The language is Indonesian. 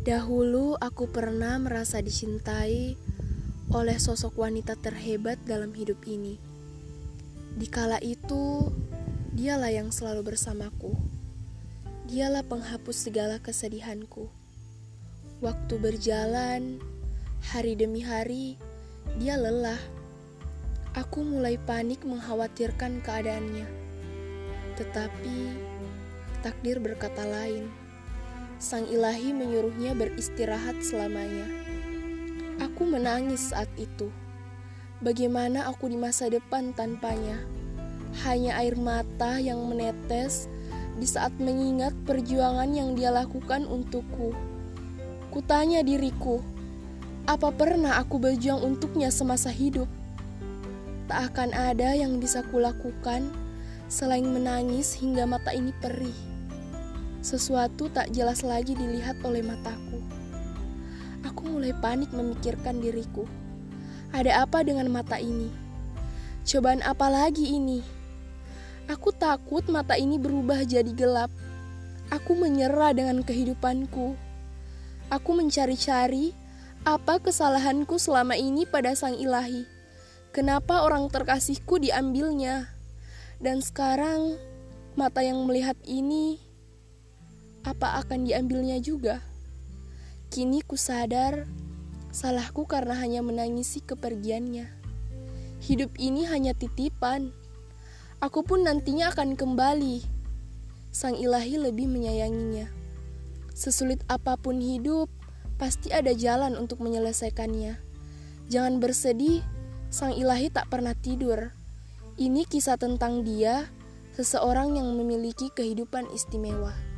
Dahulu aku pernah merasa dicintai oleh sosok wanita terhebat dalam hidup ini. Di kala itu, dialah yang selalu bersamaku. Dialah penghapus segala kesedihanku. Waktu berjalan, hari demi hari, dia lelah. Aku mulai panik mengkhawatirkan keadaannya. Tetapi takdir berkata lain. Sang ilahi menyuruhnya beristirahat selamanya. Aku menangis saat itu. Bagaimana aku di masa depan tanpanya? Hanya air mata yang menetes di saat mengingat perjuangan yang dia lakukan untukku. Kutanya diriku, apa pernah aku berjuang untuknya semasa hidup? Tak akan ada yang bisa kulakukan selain menangis hingga mata ini perih. Sesuatu tak jelas lagi dilihat oleh mataku. Aku mulai panik memikirkan diriku. Ada apa dengan mata ini? Cobaan apa lagi ini? Aku takut mata ini berubah jadi gelap. Aku menyerah dengan kehidupanku. Aku mencari-cari apa kesalahanku selama ini pada Sang Ilahi. Kenapa orang terkasihku diambilnya? Dan sekarang mata yang melihat ini apa akan diambilnya juga? Kini ku sadar, salahku karena hanya menangisi kepergiannya. Hidup ini hanya titipan. Aku pun nantinya akan kembali. Sang ilahi lebih menyayanginya. Sesulit apa pun hidup, pasti ada jalan untuk menyelesaikannya. Jangan bersedih, sang ilahi tak pernah tidur. Ini kisah tentang dia, seseorang yang memiliki kehidupan istimewa.